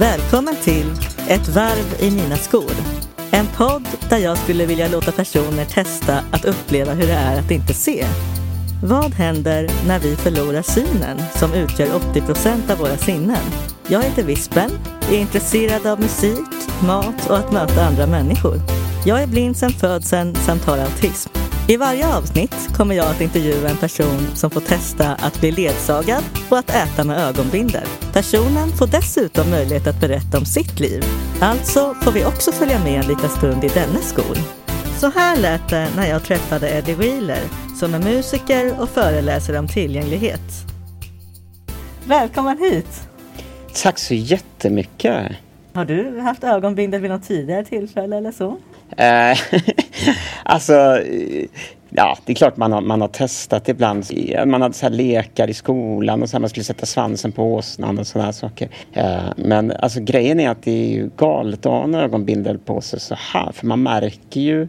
Välkommen till Ett varv i mina skor. En podd där jag skulle vilja låta personer testa att uppleva hur det är att inte se. Vad händer när vi förlorar synen som utgör 80 procent av våra sinnen? Jag heter Vispen, är intresserad av musik, mat och att möta andra människor. Jag är blind sedan födseln samt har autism. I varje avsnitt kommer jag att intervjua en person som får testa att bli ledsagad och att äta med ögonbindel. Personen får dessutom möjlighet att berätta om sitt liv. Alltså får vi också följa med en liten stund i dennes skor. Så här lät det när jag träffade Eddie Wheeler som är musiker och föreläser om tillgänglighet. Välkommen hit! Tack så jättemycket! Har du haft ögonbindel vid något tidigare tillfälle eller så? Eh, alltså, ja, det är klart man har, man har testat ibland. Man hade så här lekar i skolan och så här, man skulle sätta svansen på åsnan och sådana saker. Eh, men alltså grejen är att det är ju galet att ha en ögonbindel på sig så här, för man märker ju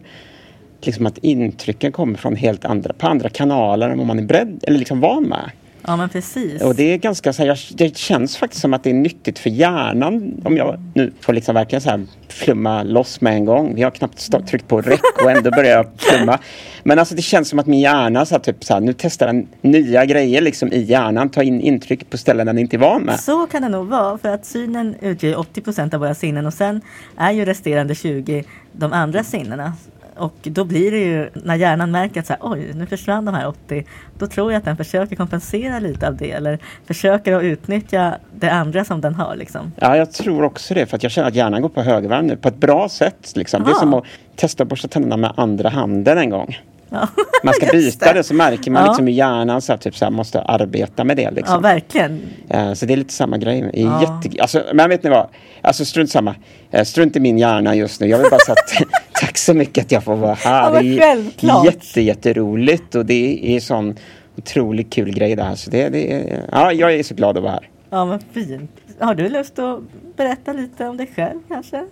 liksom att intrycken kommer från helt andra, på andra kanaler än vad man är beredd eller liksom van med. Ja men precis. Och det är ganska så här, det känns faktiskt som att det är nyttigt för hjärnan om jag nu får liksom verkligen så här flumma loss med en gång. Vi har knappt tryckt på räck och ändå börjar jag flumma. Men alltså det känns som att min hjärna så här, typ så här, nu testar den nya grejer liksom i hjärnan, tar in intryck på ställen den inte är van med. Så kan det nog vara för att synen utgör 80 procent av våra sinnen och sen är ju resterande 20 de andra sinnena. Och då blir det ju, när hjärnan märker att så här, oj, nu försvann de här 80, då tror jag att den försöker kompensera lite av det eller försöker att utnyttja det andra som den har. Liksom. Ja, jag tror också det, för att jag känner att hjärnan går på högvarv nu på ett bra sätt. Liksom. Det är som att testa att borsta tänderna med andra handen en gång. Ja. Man ska byta det. så märker man ja. liksom hur hjärnan så här, typ, så här, måste arbeta med det. Liksom. Ja, verkligen. Uh, så det är lite samma grej. Ja. Jätte... Alltså, men vet ni vad? Alltså strunt samma. Uh, strunt i min hjärna just nu. Jag vill bara säga att tack så mycket att jag får vara här. Ja, det är jätte, jätteroligt och det är sån otroligt kul grej det här. Så det, det är, ja, jag är så glad att vara här. Ja, men fint. Har du lust att berätta lite om dig själv kanske?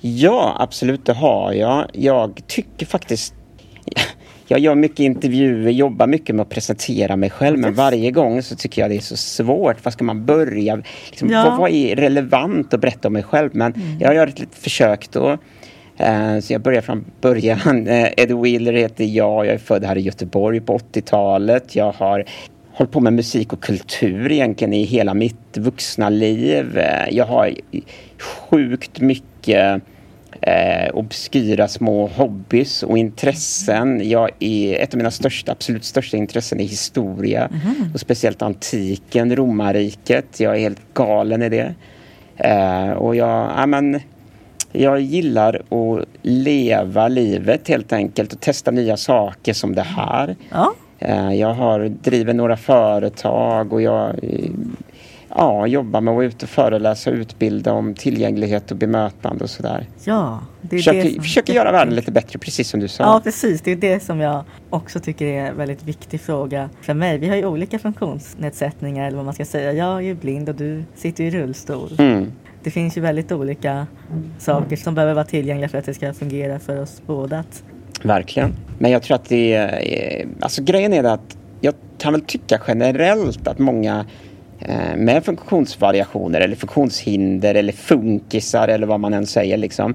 Ja, absolut det har jag. Jag tycker faktiskt jag gör mycket intervjuer, jobbar mycket med att presentera mig själv men varje gång så tycker jag det är så svårt. Var ska man börja? Liksom, ja. vad, vad, är relevant att berätta om mig själv? Men mm. jag gör ett litet försök då. Uh, så jag börjar från början. Uh, Eddie Wheeler heter jag. Jag är född här i Göteborg på 80-talet. Jag har hållit på med musik och kultur egentligen i hela mitt vuxna liv. Uh, jag har sjukt mycket eh, obskyra små hobbys och intressen. Jag är, ett av mina största, absolut största intressen är historia mm. och speciellt antiken, romarriket. Jag är helt galen i det. Eh, och jag, ja, men, jag gillar att leva livet helt enkelt och testa nya saker som det här. Eh, jag har drivit några företag och jag ja, jobba med att vara ute och föreläsa och utbilda om tillgänglighet och bemötande och sådär. Ja, det är försöker, det som försöker göra världen lite bättre, precis som du sa. Ja, precis. Det är det som jag också tycker är en väldigt viktig fråga för mig. Vi har ju olika funktionsnedsättningar, eller vad man ska säga. Jag är ju blind och du sitter i rullstol. Mm. Det finns ju väldigt olika saker som behöver vara tillgängliga för att det ska fungera för oss båda. Verkligen. Men jag tror att det är... Alltså grejen är att jag kan väl tycka generellt att många med funktionsvariationer eller funktionshinder eller funkisar eller vad man än säger. Liksom.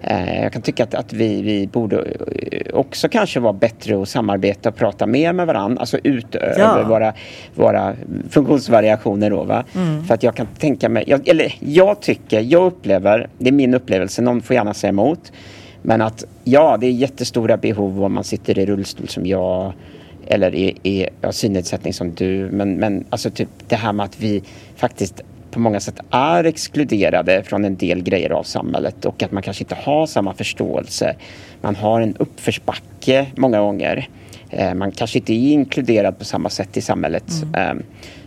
Eh, jag kan tycka att, att vi, vi borde eh, också kanske vara bättre att samarbeta och prata mer med varandra, alltså utöver ja. våra, våra funktionsvariationer. Då? Mm. För att jag kan tänka mig, jag, eller jag tycker, jag upplever, det är min upplevelse, någon får gärna säga emot, men att ja, det är jättestora behov om man sitter i rullstol som jag eller i, i ja, synnedsättning som du. Men, men alltså typ det här med att vi faktiskt på många sätt är exkluderade från en del grejer av samhället och att man kanske inte har samma förståelse. Man har en uppförsbacke många gånger. Eh, man kanske inte är inkluderad på samma sätt i samhället. Mm. Eh,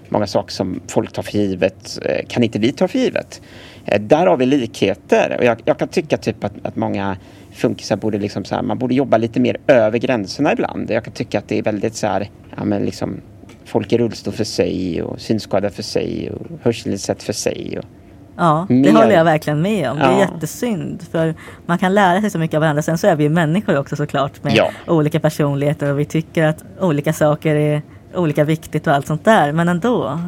många saker som folk tar för givet eh, kan inte vi ta för givet. Eh, där har vi likheter och jag, jag kan tycka typ att, att många funkisar borde liksom så här, man borde jobba lite mer över gränserna ibland. Jag kan tycka att det är väldigt så här, ja men liksom folk i rullstol för sig och synskadade för sig och hörselnedsatt för sig. Och ja, det mer. håller jag verkligen med om. Det är jättesynd för man kan lära sig så mycket av varandra. Sen så är vi ju människor också såklart med ja. olika personligheter och vi tycker att olika saker är olika viktigt och allt sånt där. Men ändå.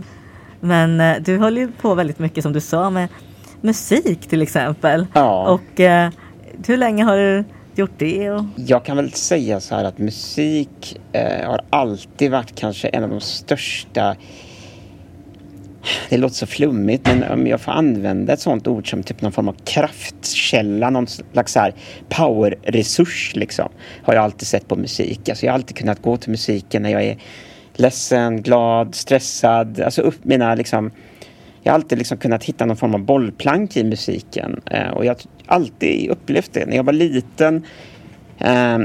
Men eh, du håller ju på väldigt mycket som du sa med musik till exempel. Ja. Och eh, hur länge har du gjort det? Och... Jag kan väl säga så här att musik eh, har alltid varit kanske en av de största det låter så flummigt, men om jag får använda ett sånt ord som typ någon form av kraftkälla, någon slags här powerresurs liksom, har jag alltid sett på musik. Alltså jag har alltid kunnat gå till musiken när jag är ledsen, glad, stressad, alltså upp mina liksom jag har alltid liksom kunnat hitta någon form av bollplank i musiken eh, och jag har alltid upplevt det. När jag var liten eh,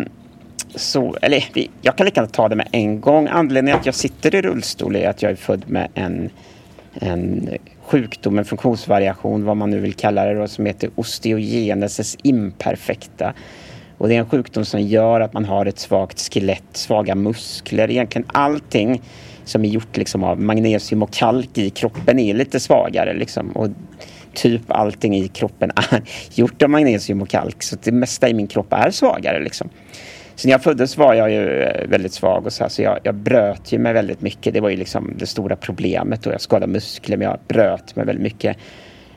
så, eller jag kan lika gärna ta det med en gång. Anledningen att jag sitter i rullstol är att jag är född med en en sjukdom, en funktionsvariation, vad man nu vill kalla det, då, som heter osteogenesis imperfecta. Och det är en sjukdom som gör att man har ett svagt skelett, svaga muskler. Egentligen allting som är gjort liksom av magnesium och kalk i kroppen är lite svagare. Liksom. Och typ allting i kroppen är gjort av magnesium och kalk. Så det mesta i min kropp är svagare. Liksom. Så när jag föddes var jag ju eh, väldigt svag och så, här, så jag, jag, bröt ju mig väldigt mycket. Det var ju liksom det stora problemet och jag skadade muskler men jag bröt mig väldigt mycket.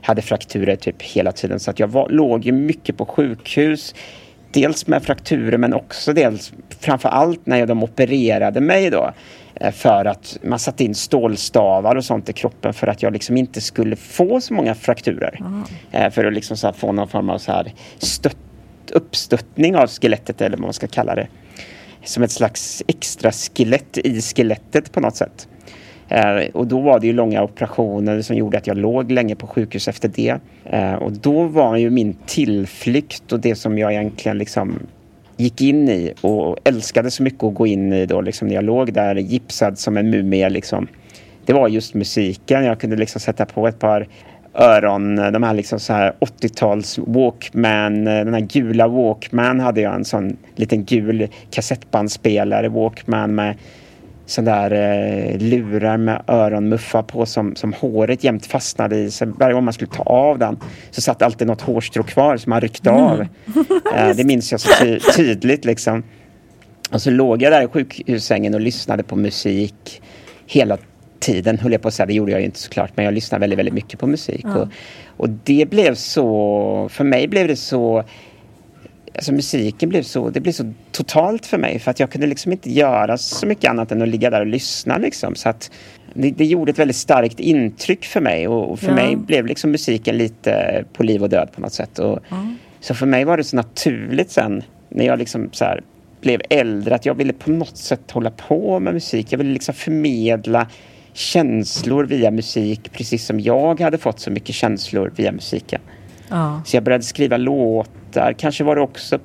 Hade frakturer typ hela tiden så att jag var, låg ju mycket på sjukhus. Dels med frakturer men också dels framför allt när de opererade mig då för att man satte in stålstavar och sånt i kroppen för att jag liksom inte skulle få så många frakturer. Mm. För att liksom så få någon form av så här stött uppstöttning av skelettet eller vad man ska kalla det. Som ett slags extra skelett i skelettet på något sätt. Eh, och då var det ju långa operationer som gjorde att jag låg länge på sjukhus efter det. Eh, och då var ju min tillflykt och det som jag egentligen liksom gick in i och älskade så mycket att gå in i då liksom när jag låg där gipsad som en mumie liksom. Det var just musiken. Jag kunde liksom sätta på ett par öron, de här liksom så här 80-tals Walkman, den här gula Walkman hade jag en sån liten gul kassettbandspelare Walkman med sån där eh, lurar med öronmuffar på som, som håret jämt fastnade i. Så varje gång man skulle ta av den så satt alltid något hårstrå kvar som man ryckte av. Mm. eh, det minns jag så ty tydligt liksom. Och så låg jag där i sjukhussängen och lyssnade på musik hela tiden höll jag på att säga, det gjorde jag ju inte såklart, men jag lyssnade väldigt, väldigt mycket på musik. Ja. Och, och det blev så, för mig blev det så Alltså musiken blev så, det blev så totalt för mig för att jag kunde liksom inte göra så mycket annat än att ligga där och lyssna liksom. Så att det, det gjorde ett väldigt starkt intryck för mig och, och för ja. mig blev liksom musiken lite på liv och död på något sätt. Och, ja. Så för mig var det så naturligt sen när jag liksom så här, blev äldre att jag ville på något sätt hålla på med musik. Jag ville liksom förmedla känslor via musik precis som jag hade fått så mycket känslor via musiken. Ja. Så jag började skriva låtar. Kanske var det också...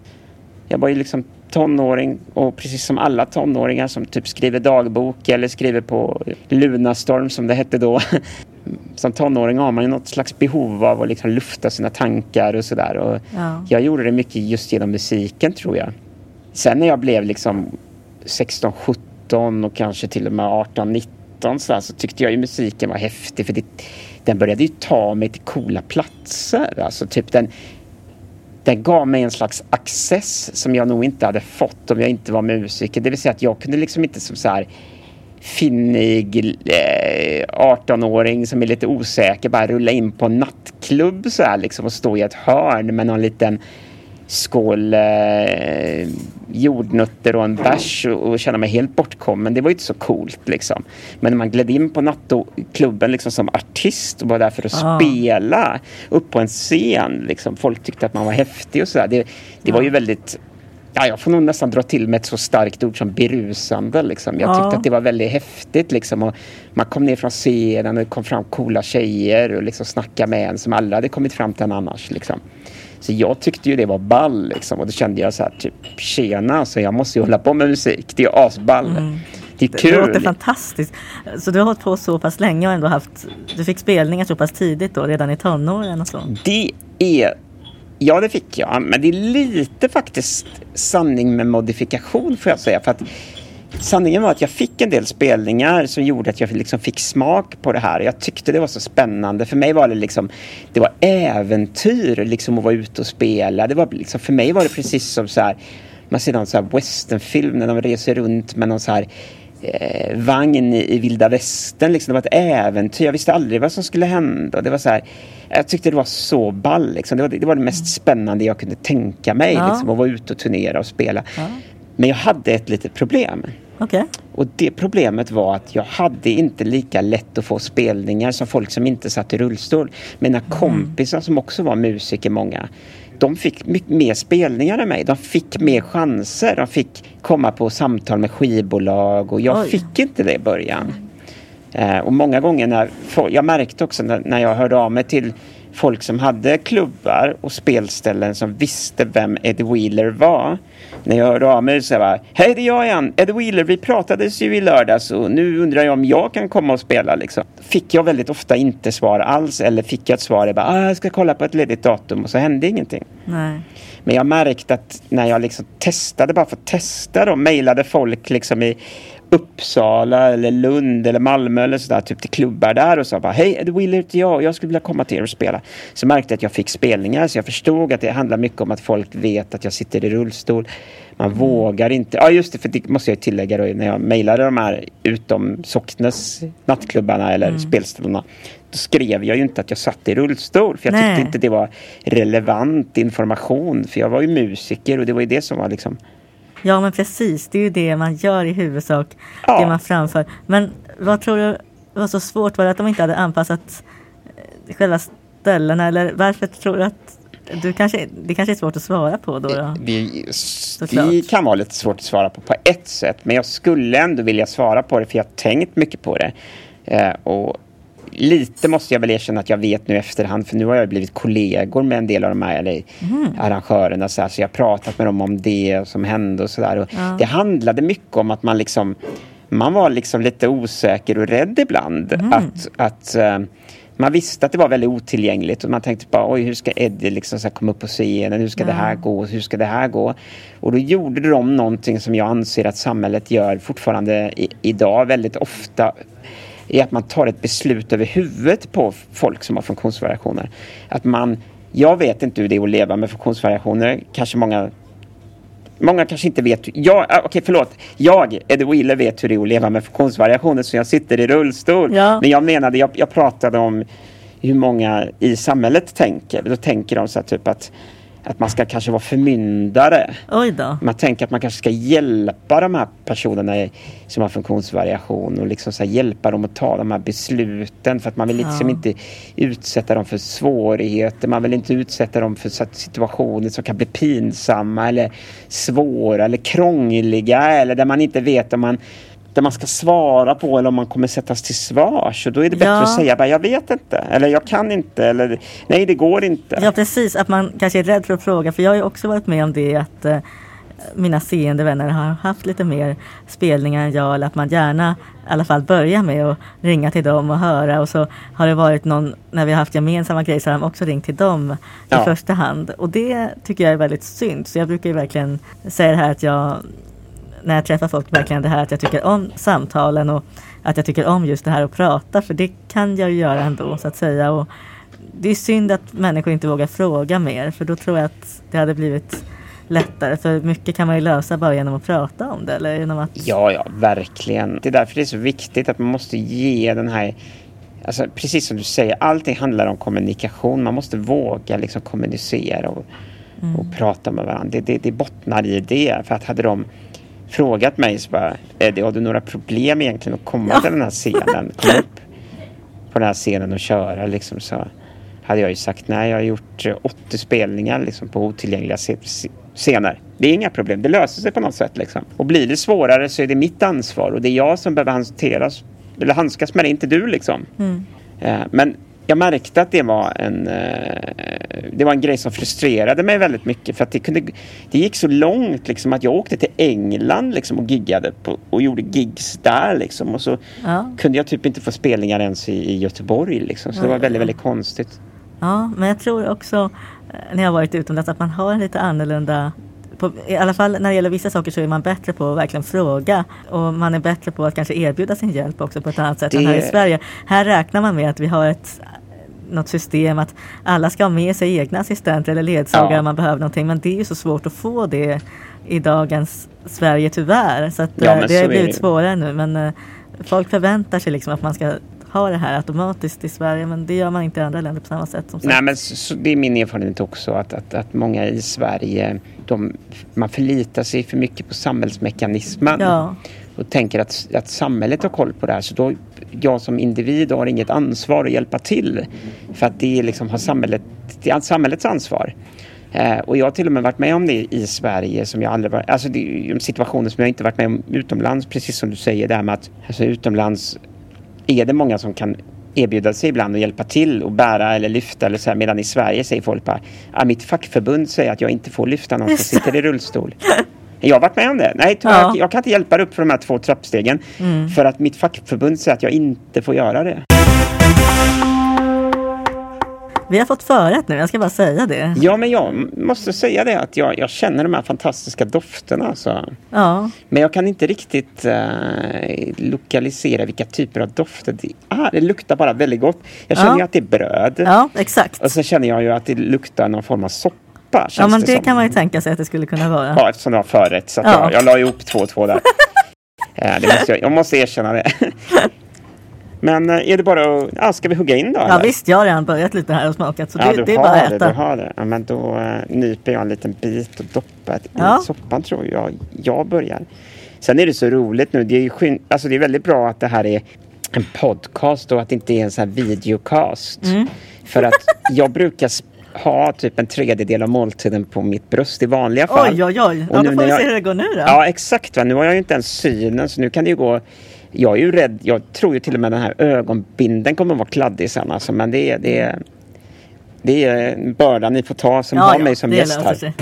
Jag var ju liksom tonåring och precis som alla tonåringar som typ skriver dagbok eller skriver på Lunarstorm som det hette då. Som tonåring har man ju något slags behov av att liksom lufta sina tankar och sådär. Ja. Jag gjorde det mycket just genom musiken tror jag. Sen när jag blev liksom 16, 17 och kanske till och med 18, 19 13 så, så tyckte jag ju musiken var häftig för det, den började ju ta mig till coola platser. Alltså typ den, den gav mig en slags access som jag nog inte hade fått om jag inte var musiker. Det vill säga att jag kunde liksom inte som så här finnig eh, 18-åring som är lite osäker bara rulla in på en nattklubb så här liksom och stå i ett hörn med någon liten skål eh, jordnötter och en bärs och, och känna mig helt bortkommen. Det var ju inte så coolt liksom. Men när man gled in på nattklubben liksom som artist och var där för att ah. spela upp på en scen. Liksom. Folk tyckte att man var häftig och sådär. Det, det var ju väldigt Ja, jag får nog nästan dra till med ett så starkt ord som berusande. Liksom. Jag tyckte att det var väldigt häftigt. Liksom. Och man kom ner från scenen och det kom fram coola tjejer och liksom snackade med en som aldrig hade kommit fram till en annars. Liksom. Så jag tyckte ju det var ball liksom. Och då kände jag så här typ tjena, så jag måste ju hålla på med musik. Det är asball. Mm. Det är kul. Det låter fantastiskt. Så du har hållit på så pass länge och ändå haft, du fick spelningar så pass tidigt då, redan i tonåren och så? Det är, ja det fick jag. Men det är lite faktiskt sanning med modifikation får jag säga. För att sanningen var att jag fick en del spelningar som gjorde att jag liksom fick smak på det här. Jag tyckte det var så spännande. För mig var det liksom, det var äventyr liksom att vara ute och spela. Det var liksom, för mig var det precis som så här, man ser någon så här westernfilm när de reser runt med någon så här eh, vagn i, i vilda västern. Liksom. Det var ett äventyr. Jag visste aldrig vad som skulle hända. Det var så här, jag tyckte det var så ball. Liksom. Det, var, det var det mest spännande jag kunde tänka mig. Ja. Liksom, att vara ute och turnera och spela. Ja. Men jag hade ett litet problem. Okej. Och det problemet var att jag hade inte lika lätt att få spelningar som folk som inte satt i rullstol. Mina kompisar som också var musiker, många, de fick mycket mer spelningar än mig. De fick mer chanser. De fick komma på samtal med skivbolag och jag Oj. fick inte det i början. Eh, och många gånger när jag märkte också när jag hörde av mig till folk som hade klubbar och spelställen som visste vem Eddie Wheeler var. När jag hörde av mig så var Hej det är jag igen, Eddie Wheeler, vi pratades ju i lördags och nu undrar jag om jag kan komma och spela liksom. Fick jag väldigt ofta inte svar alls eller fick jag ett svar, jag bara ah, jag ska kolla på ett ledigt datum och så hände ingenting. Nej. Men jag märkte att när jag liksom testade, bara för att testa då, mejlade folk liksom i Uppsala eller Lund eller Malmö eller sådär, typ till klubbar där och sa bara hej, Eddie Wheeler heter jag och jag skulle vilja komma till er och spela. Så märkte jag att jag fick spelningar så jag förstod att det handlar mycket om att folk vet att jag sitter i rullstol. Man vågar inte, ja just det, för det måste jag tillägga då när jag mejlade de här utom Socknes nattklubbarna eller spelställena. Då skrev jag ju inte att jag satt i rullstol för jag Nej. tyckte inte det var relevant information för jag var ju musiker och det var ju det som var liksom Ja men precis, det är ju det man gör i huvudsak. Ja. Det man framför. Men vad tror du var så svårt? Var det att de inte hade anpassat eh, själva ställena? Eller varför tror du att du kanske, det kanske är svårt att svara på då? då? Det, Såklart. det kan vara lite svårt att svara på på ett sätt. Men jag skulle ändå vilja svara på det för jag har tänkt mycket på det. Eh, och lite måste jag väl erkänna att jag vet nu efterhand. För nu har jag blivit kollegor med en del av de här eller, Mm. arrangörerna. Så, här, så jag har pratat med dem om det som hände och sådär. Ja. Det handlade mycket om att man liksom man var liksom lite osäker och rädd ibland. Mm. Att, att eh, man visste att det var väldigt otillgängligt och man tänkte bara oj hur ska Eddie liksom så komma upp på scenen, hur ska det här gå, hur ska det här gå? Och då gjorde de någonting som jag anser att samhället gör fortfarande i, idag väldigt ofta är att man tar ett beslut över huvudet på folk som har funktionsvariationer. Att man, jag vet inte hur det är att leva med funktionsvariationer, kanske många Många kanske inte vet. Jag, ah, okej, förlåt. Jag, Eddie Wheeler, vet hur det är att leva med funktionsvariationer så jag sitter i rullstol. Ja. Men jag menade, jag, jag pratade om hur många i samhället tänker. Då tänker de så här typ att, att man ska kanske vara förmyndare. Man tänker att man kanske ska hjälpa de här personerna som har funktionsvariation och liksom så hjälpa dem att ta de här besluten för att man vill liksom Ja. inte utsätta dem för svårigheter. Man vill inte utsätta dem för situationer som kan bli pinsamma eller svåra eller krångliga eller där man inte vet om man där man ska svara på eller om man kommer sättas till svars. Och då är det bättre Ja. att säga bara, jag vet inte eller jag kan inte eller nej det går inte. Ja precis, att man kanske är rädd för att fråga. För jag har ju också varit med om det att eh, mina seende vänner har haft lite mer spelningar än jag. Eller att man gärna i alla fall börjar med att ringa till dem och höra. Och så har det varit någon, när vi har haft gemensamma grejer så har de också ringt till dem i Ja. första hand. Och det tycker jag är väldigt synd. Så jag brukar ju verkligen säga det här att jag när jag träffar folk verkligen det här att jag tycker om samtalen och att jag tycker om just det här att prata för det kan jag ju göra ändå så att säga. Och det är synd att människor inte vågar fråga mer för då tror jag att det hade blivit lättare för mycket kan man ju lösa bara genom att prata om det eller genom att Ja, ja, verkligen. Det är därför det är så viktigt att man måste ge den här... Alltså, precis som du säger, allting handlar om kommunikation. Man måste våga liksom kommunicera och, och prata med varandra. Det, det, det bottnar i det. För att hade de frågat mig så bara, Eddie, har du några problem egentligen att komma till den här scenen? Komma upp på den här scenen och köra liksom så hade jag ju sagt nej, jag har gjort eh, 80 spelningar liksom på otillgängliga sce- sce- scener. Det är inga problem, det löser sig på något sätt liksom. Och blir det svårare så är det mitt ansvar och det är jag som behöver hanteras, eller handskas med det, inte du liksom. Eh, Men jag märkte att det var en, eh, det var en grej som frustrerade mig väldigt mycket för att det, kunde, det gick så långt liksom att jag åkte till England liksom och giggade på, och gjorde gigs där liksom och så Ja. kunde jag typ inte få spelningar ens i, i Göteborg liksom så det var väldigt, väldigt konstigt. Ja, men jag tror också eh, när jag varit utomlands att man har en lite annorlunda på, I alla fall när det gäller vissa saker så är man bättre på att verkligen fråga och man är bättre på att kanske erbjuda sin hjälp också på ett annat sätt än Det- här i Sverige. Här räknar man med att vi har ett något system att alla ska ha med sig egna assistenter eller ledsagare Ja. om man behöver någonting. Men det är ju så svårt att få det i dagens Sverige tyvärr. Så att, Ja, eh, det har är blivit svårare nu. Men eh, folk förväntar sig liksom att man ska ha det här automatiskt i Sverige. Men det gör man inte i andra länder på samma sätt. Som sagt. Nej, men så, så det är min erfarenhet också att, att, att många i Sverige, de, man förlitar sig för mycket på samhällsmekanismen Ja. och tänker att, att samhället har koll på det här. Så då, jag som individ har inget ansvar att hjälpa till för att det liksom har samhället, det är samhällets ansvar. Eh, och jag har till och med varit med om det i Sverige som jag aldrig varit, alltså det är situationer som jag inte varit med om utomlands, precis som du säger där med att alltså utomlands är det många som kan erbjuda sig ibland och hjälpa till och bära eller lyfta eller så här, medan i Sverige säger folk bara ah, mitt fackförbund säger att jag inte får lyfta någon som sitter i rullstol. Jag har varit med om det. Nej, tyvärr, Ja. jag kan inte hjälpa dig upp för de här två trappstegen för att mitt fackförbund säger att jag inte får göra det. Vi har fått förrätt nu, jag ska bara säga det. Ja, men jag måste säga det att jag, jag känner de här fantastiska dofterna. Alltså. Ja, Men jag kan inte riktigt eh, lokalisera vilka typer av dofter det är. Det luktar bara väldigt gott. Jag känner Ja. ju att det är bröd. ja exakt. Och så känner jag ju att det luktar någon form av soppa. Känns Ja, men det, det kan man ju tänka sig att det skulle kunna vara. Ja, eftersom det var förrätt. Så Ja. jag, jag la ihop två och två där. Eh, det måste jag, jag måste erkänna det. Men eh, är det bara att... Ja, ska vi hugga in då? Ja eller? visst, jag har redan börjat lite här och smakat så Ja, det, du det är bara att det, äta. du har det. Ja, men då uh, nyper jag en liten bit och doppar i Ja. soppan tror jag. Jag börjar. Sen är det så roligt nu. Det är, skyn- alltså, det är väldigt bra att det här är en podcast och att det inte är en sån här videocast. Mm. För att jag brukar ha typ en tredjedel av måltiden på mitt bröst i vanliga fall. Oj, oj, oj. Och Ja, nu då får vi jag- se hur det går nu då. Ja, exakt. Va? Nu har jag ju inte ens synen, så nu kan det ju gå... Jag är ju rädd. Jag tror ju till och med den här ögonbinden kommer att vara kladdig sen. Alltså, men det är, det, är, det är en börda ni får ta som har mig som gäst här.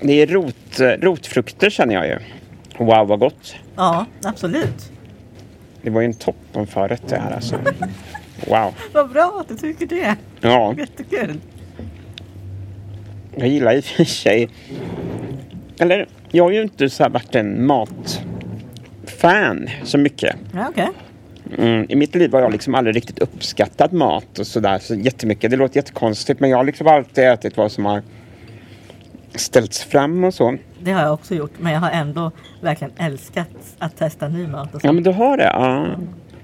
Det är rot, rotfrukter känner jag ju. Wow, vad gott. Ja, absolut. Det var ju en toppenförrätt det här alltså. Wow. Vad bra att du tycker det. Ja, Jättekul. jag gillar i och för sig... Eller, jag har ju inte så här varit en matfan så mycket. Ja, okej. Mm, I mitt liv har jag liksom aldrig riktigt uppskattat mat och sådär så jättemycket. Det låter jättekonstigt men jag har liksom alltid ätit vad som har ställts fram och så. Det har jag också gjort. Men jag har ändå verkligen älskat att testa ny mat. Och så. Ja men du har det? Ja.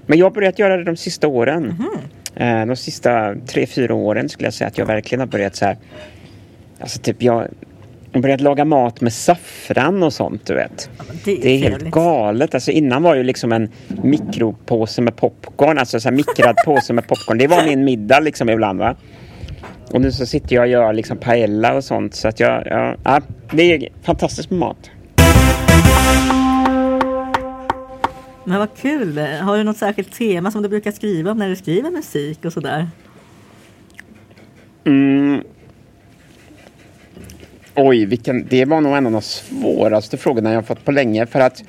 Men jag har börjat göra det de sista åren. Eh, De sista tre, fyra åren skulle jag säga att jag verkligen har börjat så här. Alltså typ jag har börjat laga mat med saffran och sånt du vet. Ja, det är, Det är helt galet. Alltså innan var det ju liksom en mikropåse med popcorn. Alltså så här mikrad påse med popcorn. Det var min middag liksom ibland va. Och nu så sitter jag och gör liksom paella och sånt. Så att jag, ja, ja, det är fantastiskt med mat. Men vad kul. Har du något särskilt tema som du brukar skriva om när du skriver musik och sådär? Mm. Oj, vilken, det var nog en av de svåraste frågorna jag har fått på länge. För att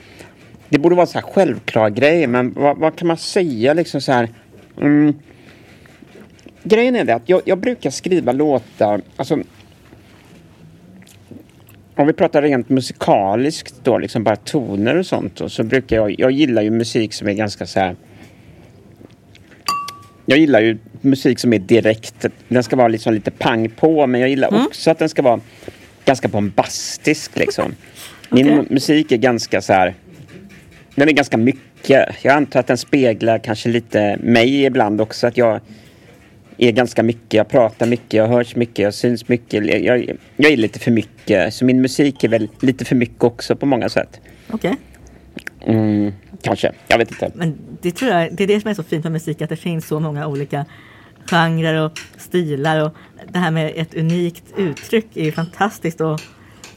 det borde vara en så här självklar grej, men vad, vad kan man säga liksom så här? Mm. Grejen är det att jag, jag brukar skriva låtar, alltså om vi pratar rent musikaliskt då, liksom bara toner och sånt, då, så brukar jag, jag gillar ju musik som är ganska så här jag gillar ju musik som är direkt. Den ska vara liksom lite pang på, men jag gillar också att den ska vara ganska bombastisk liksom. Min mu- musik är ganska så här. Den är ganska mycket. Jag antar att den speglar kanske lite mig ibland också. Att jag är ganska mycket. Jag pratar mycket, jag hörs mycket, jag syns mycket. Jag, jag, jag är lite för mycket. Så min musik är väl lite för mycket också på många sätt. Okej. Mm, kanske, jag vet inte. Men det tror jag, det är det som är så fint med musik, att det finns så många olika genrer och stilar och det här med ett unikt uttryck är ju fantastiskt och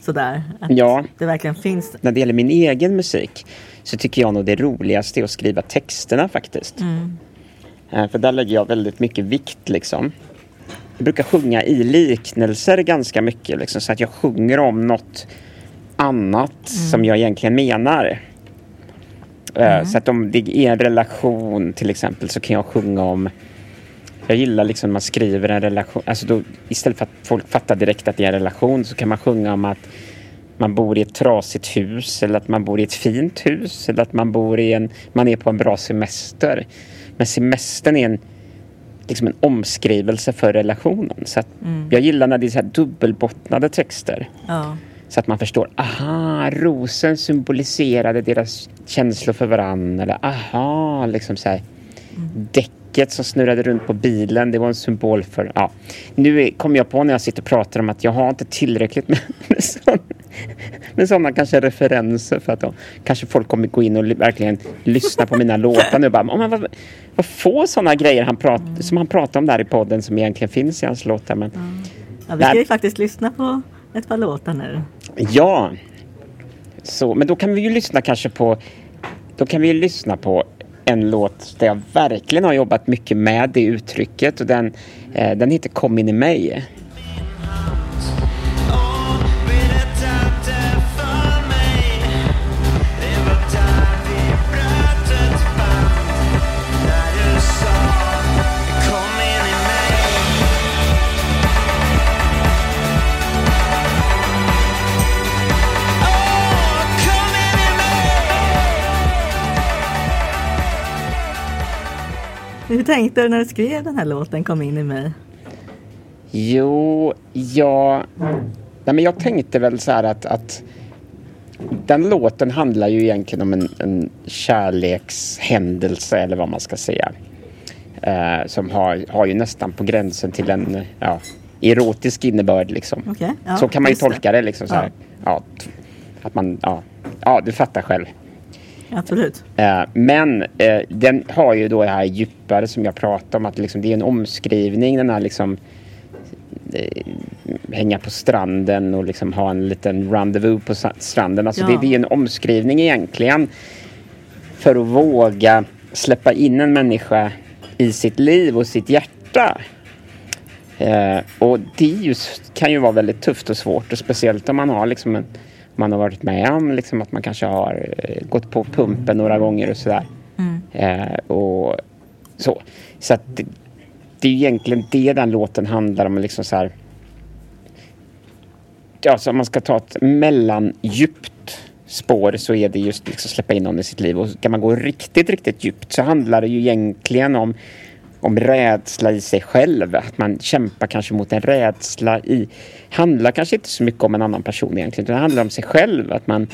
sådär. Att Ja. Det verkligen finns. när det gäller min egen musik så tycker jag nog det roligaste är att skriva texterna faktiskt. Eh, För där lägger jag väldigt mycket vikt liksom. Jag brukar sjunga i liknelser ganska mycket liksom, så att jag sjunger om något annat som jag egentligen menar. Eh, Så att om det är en relation till exempel så kan jag sjunga om jag gillar liksom när man skriver en relation, alltså då, istället för att folk fattar direkt att det är en relation så kan man sjunga om att man bor i ett trasigt hus eller att man bor i ett fint hus eller att man bor i en, man är på en bra semester. Men semestern är en, liksom en omskrivelse för relationen. Så mm. Jag gillar när det är så dubbelbottnade texter. Ja. Så att man förstår, aha, rosen symboliserade deras känslor för varandra. Eller aha, liksom så här. Mm. Däcket som snurrade runt på bilen, det var en symbol för... Ja. Nu kom jag på när jag sitter och pratar om att jag har inte tillräckligt med, med, sån, med sådana kanske referenser för att då, kanske folk kommer gå in och verkligen lyssna på mina låtar nu och bara, oh, men vad, vad få sådana grejer han prat, mm. som han pratar om där i podden som egentligen finns i hans låtar. Men, mm. ja, vi ska ju faktiskt lyssna på ett par låtar nu. Ja, så, men då kan vi ju lyssna kanske på då kan vi lyssna på en låt där jag verkligen har jobbat mycket med det uttrycket och den, eh, den heter Kom in i mig. Hur tänkte du när du skrev den här låten Kom in i mig? Jo, jag... Nej, men jag tänkte väl så här att, att den låten handlar ju egentligen om en, en kärlekshändelse eller vad man ska säga. Eh, som har, har ju nästan på gränsen till en ja, erotisk innebörd liksom. Okay, ja, så kan man ju tolka det liksom så. Ja. ja. att man, ja, ja, du fattar själv. Absolut. Eh, men eh, den har ju då det här djupare som jag pratade om att liksom, det är en omskrivning den här liksom eh, hänga på stranden och liksom ha en liten rendezvous på stranden. Alltså ja. det, det är en omskrivning egentligen för att våga släppa in en människa i sitt liv och sitt hjärta. Eh, och det just, kan ju vara väldigt tufft och svårt och speciellt om man har liksom en man har varit med om. Liksom att man kanske har eh, gått på pumpen några gånger och sådär. Mm. Eh, och så. Så att det, det är egentligen det den låten handlar om. Liksom så här, ja, så om man ska ta ett mellandjupt spår så är det just liksom släppa in någon i sitt liv. Och ska man gå riktigt, riktigt djupt så handlar det ju egentligen om om rädsla i sig själv. Att man kämpar kanske mot en rädsla i... handlar kanske inte så mycket om en annan person egentligen. Utan det handlar om sig själv. Att man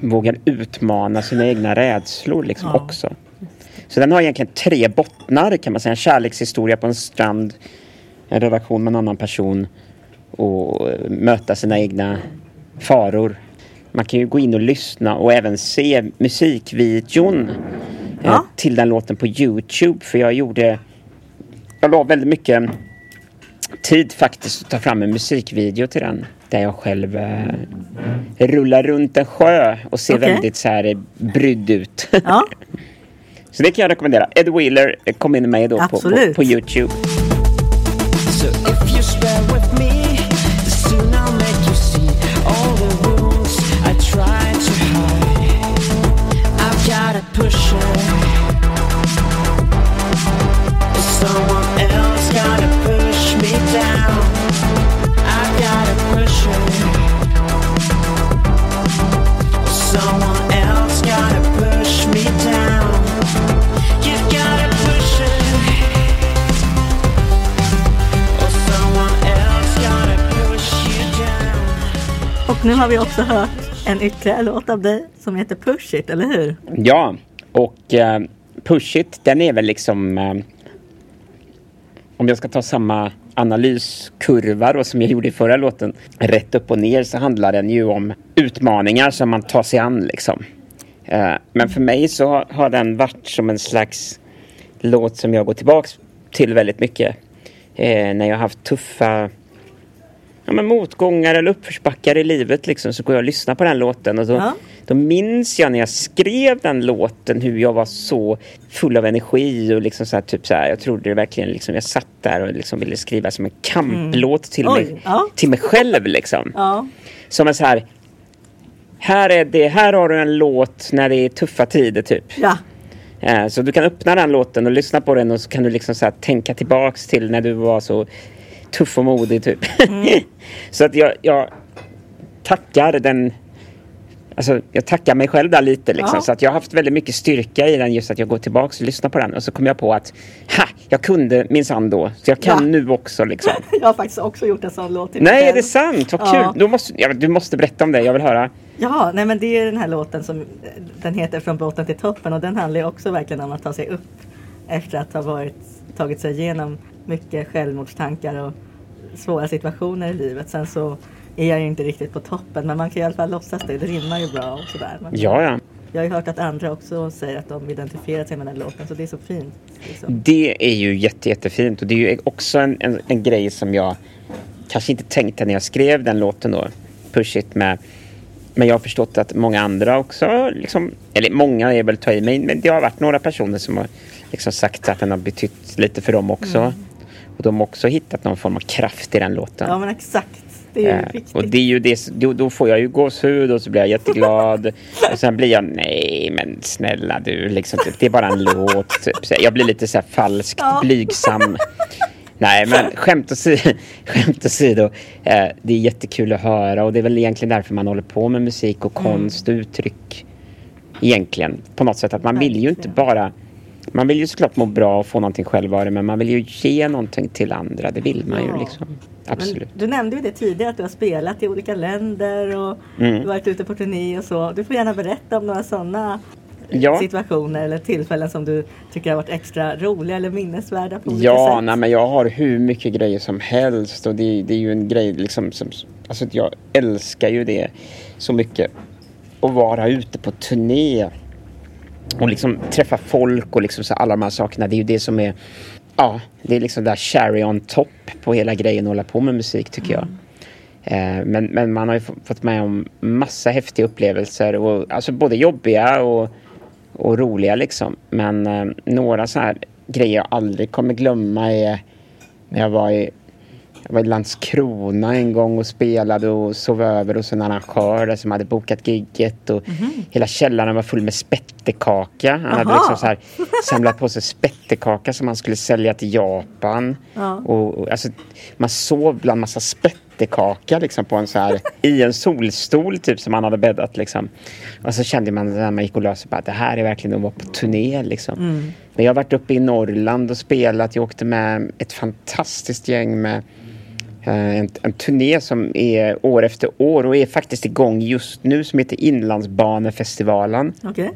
vågar utmana sina egna rädslor liksom ja. också. Så den har egentligen tre bottnar kan man säga. En kärlekshistoria på en strand. En relation med en annan person. Och möta sina egna faror. Man kan ju gå in och lyssna och även se musikvideon ja. Eh, till den låten på Youtube. För jag gjorde... Jag la väldigt mycket tid faktiskt att ta fram en musikvideo till den. Där jag själv eh, rullar runt en sjö och ser okay. väldigt så här eh, brydd ut. Ja. så det kan jag rekommendera. Ed Wheeler eh, kom in med då på, på, på Youtube. Och nu har vi också hört en ytterligare låt av dig som heter Push It, eller hur? Ja, och eh, Push It den är väl liksom eh, om jag ska ta samma analyskurva då, som jag gjorde i förra låten, rätt upp och ner så handlar den ju om utmaningar som man tar sig an liksom. Eh, men för mig så har den varit som en slags låt som jag går tillbaks till väldigt mycket. Eh, när jag har haft tuffa ja, men motgångar eller uppförsbackar i livet liksom, så går jag och lyssnar på den låten. Och då, ja. då minns jag när jag skrev den låten hur jag var så full av energi och liksom så här, typ så här, jag trodde det verkligen liksom, jag satt där och liksom ville skriva som en kamplåt till, mm. mig, ja. till mig själv liksom. Ja. Som en så här, här är det, här har du en låt när det är tuffa tider typ. Ja. Eh, så du kan öppna den låten och lyssna på den och så kan du liksom så här, tänka tillbaks till när du var så tuff och modig typ. Mm. så att jag, jag, tackar den Alltså, jag tackar mig själv där lite. Liksom, Ja. Så att jag har haft väldigt mycket styrka i den just att jag går tillbaka och lyssnar på den. Och så kom jag på att ha, jag kunde minsann då. Så jag kan Ja. nu också. Liksom. Jag har faktiskt också gjort en sån låt Nej, är det sant? Vad Ja. kul. Då måste, ja, du måste berätta om det. Jag vill höra. Ja, nej men det är den här låten som den heter Från botten till toppen och den handlar ju också verkligen om att ta sig upp efter att ha varit, tagit sig igenom mycket självmordstankar och svåra situationer i livet. Sen så är jag ju inte riktigt på toppen men man kan i alla fall låtsas det. Det rimmar ju bra och sådär. Men Ja, ja. Jag har ju hört att andra också säger att de identifierar sig med den låten så det är så fint. Liksom. Det är ju jätte, jättefint och det är ju också en, en, en grej som jag kanske inte tänkte när jag skrev den låten då. Push it med. Men jag har förstått att många andra också, liksom, eller många är väl ta i mig, men det har varit några personer som har liksom sagt att den har betytt lite för dem också. Mm. Och de har också hittat någon form av kraft i den låten. Ja men exakt. Det är ju Eh, viktigt. och det är ju det, då, då får jag ju gåshud och så blir jag jätteglad. och sen blir jag, nej men snälla du, liksom, typ, det är bara en låt. Typ. Jag blir lite så här falskt Ja. blygsam. Nej men skämt åsido, skämt åsido eh, det är jättekul att höra och det är väl egentligen därför man håller på med musik och Mm. konst och uttryck. Egentligen, på något sätt att man vill ju inte bara man vill ju såklart må bra och få någonting själv av det men man vill ju ge någonting till andra. Det vill man ju Ja. liksom. Men Absolut. du nämnde ju det tidigare att du har spelat i olika länder och Mm. varit ute på turné och så. Du får gärna berätta om några sådana Ja. situationer eller tillfällen som du tycker har varit extra roliga eller minnesvärda på olika Ja, sätt. nej, men jag har hur mycket grejer som helst och det, det är ju en grej liksom som, alltså jag älskar ju det så mycket. Att vara ute på turné och liksom träffa folk och liksom så alla de här sakerna. Det är ju det som är, ja, det är liksom där cherry on top på hela grejen att hålla på med musik tycker jag. Eh, Men, men man har ju fått med om massa häftiga upplevelser och alltså både jobbiga och, och roliga liksom. Men eh, några så här grejer jag aldrig kommer glömma är när jag var i jag var i Landskrona en gång och spelade och sov över hos en arrangör där som hade bokat gigget och hela källaren var full med spettekaka. Han hade Aha. liksom så här samlat på sig spettekaka som han skulle sälja till Japan. Ja. Och, och, alltså, man sov bland massa spettekaka liksom på en så här, i en solstol typ som han hade bäddat liksom. Och så kände man när man gick och löste att det här är verkligen att vara på turné liksom. Mm. Men jag har varit uppe i Norrland och spelat. Jag åkte med ett fantastiskt gäng med en, en turné som är år efter år och är faktiskt igång just nu som heter Inlandsbanefestivalen. Okej.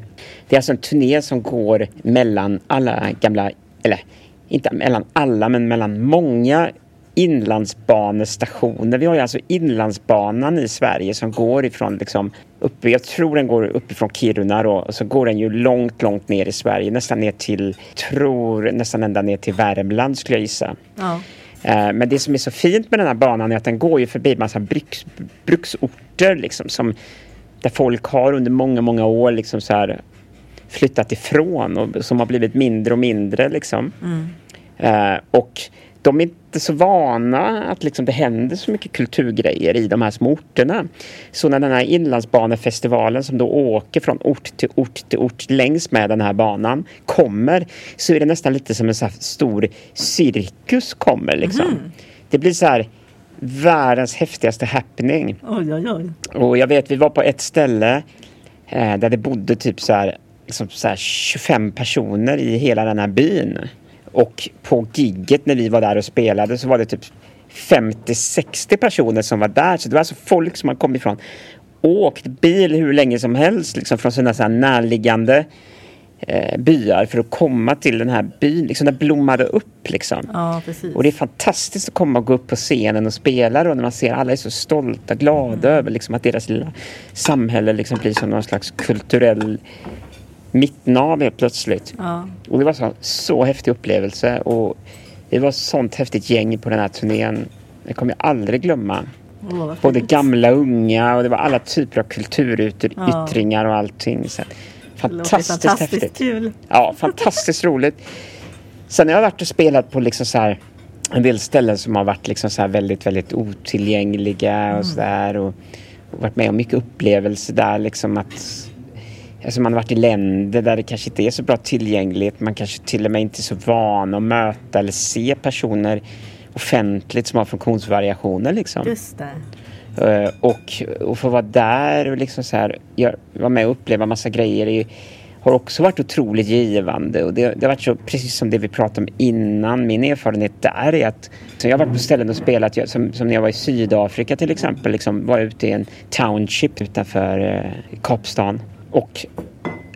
Det är alltså en turné som går mellan alla gamla, eller inte mellan alla, men mellan många inlandsbanestationer. Vi har ju alltså Inlandsbanan i Sverige som går ifrån liksom uppe, jag tror den går uppifrån Kiruna då, och så går den ju långt, långt ner i Sverige, nästan ner till, tror nästan ända ner till Värmland skulle jag gissa. Ja. Eh, Men det som är så fint med den här banan är att den går ju förbi massa bruks, bruksorter liksom som där folk har under många, många år liksom så här flyttat ifrån och som har blivit mindre och mindre liksom. Mm. Eh, och de är inte så vana att liksom det händer så mycket kulturgrejer i de här små orterna. Så när den här inlandsbanefestivalen som då åker från ort till ort till ort längs med den här banan kommer så är det nästan lite som en så stor cirkus kommer liksom. Det blir så här världens häftigaste happening. Oj, oj, oj. Och jag vet, vi var på ett ställe eh, där det bodde typ så här, liksom så här 25 personer i hela den här byn. Och på gigget när vi var där och spelade så var det typ 50-60 personer som var där. Så det var alltså folk som har kommit ifrån åkt bil hur länge som helst liksom från sina så närliggande eh, byar för att komma till den här byn. Liksom, den blommade upp liksom. Ja, precis. Och det är fantastiskt att komma och gå upp på scenen och spela då när man ser alla är så stolta, glada över liksom att deras lilla samhälle liksom blir som någon slags kulturell mittnav helt plötsligt. Ja. Och det var så, så häftig upplevelse och det var sånt häftigt gäng på den här turnén. Det kommer jag aldrig glömma. Vad Både gamla och unga och det var alla typer av Ja. kulturyttringar och allting. Så, fantastiskt, fantastiskt häftigt. kul. Ja, fantastiskt roligt. Sen har jag varit och spelat på liksom så här, en del ställen som har varit liksom så här väldigt, väldigt otillgängliga och sådär. Och, och varit med om mycket upplevelser där liksom att Alltså man har varit i länder där det kanske inte är så bra tillgänglighet. Man kanske till och med inte är så van att möta eller se personer offentligt som har funktionsvariationer liksom. Just det. Eh, och, och få vara där och liksom så här, vara med och uppleva massa grejer är, har också varit otroligt givande. Och det, det har varit så, precis som det vi pratade om innan, min erfarenhet där är att så jag har varit på ställen och spelat, jag, som, som när jag var i Sydafrika till exempel, liksom var ute i en township utanför eh, Kapstaden. Och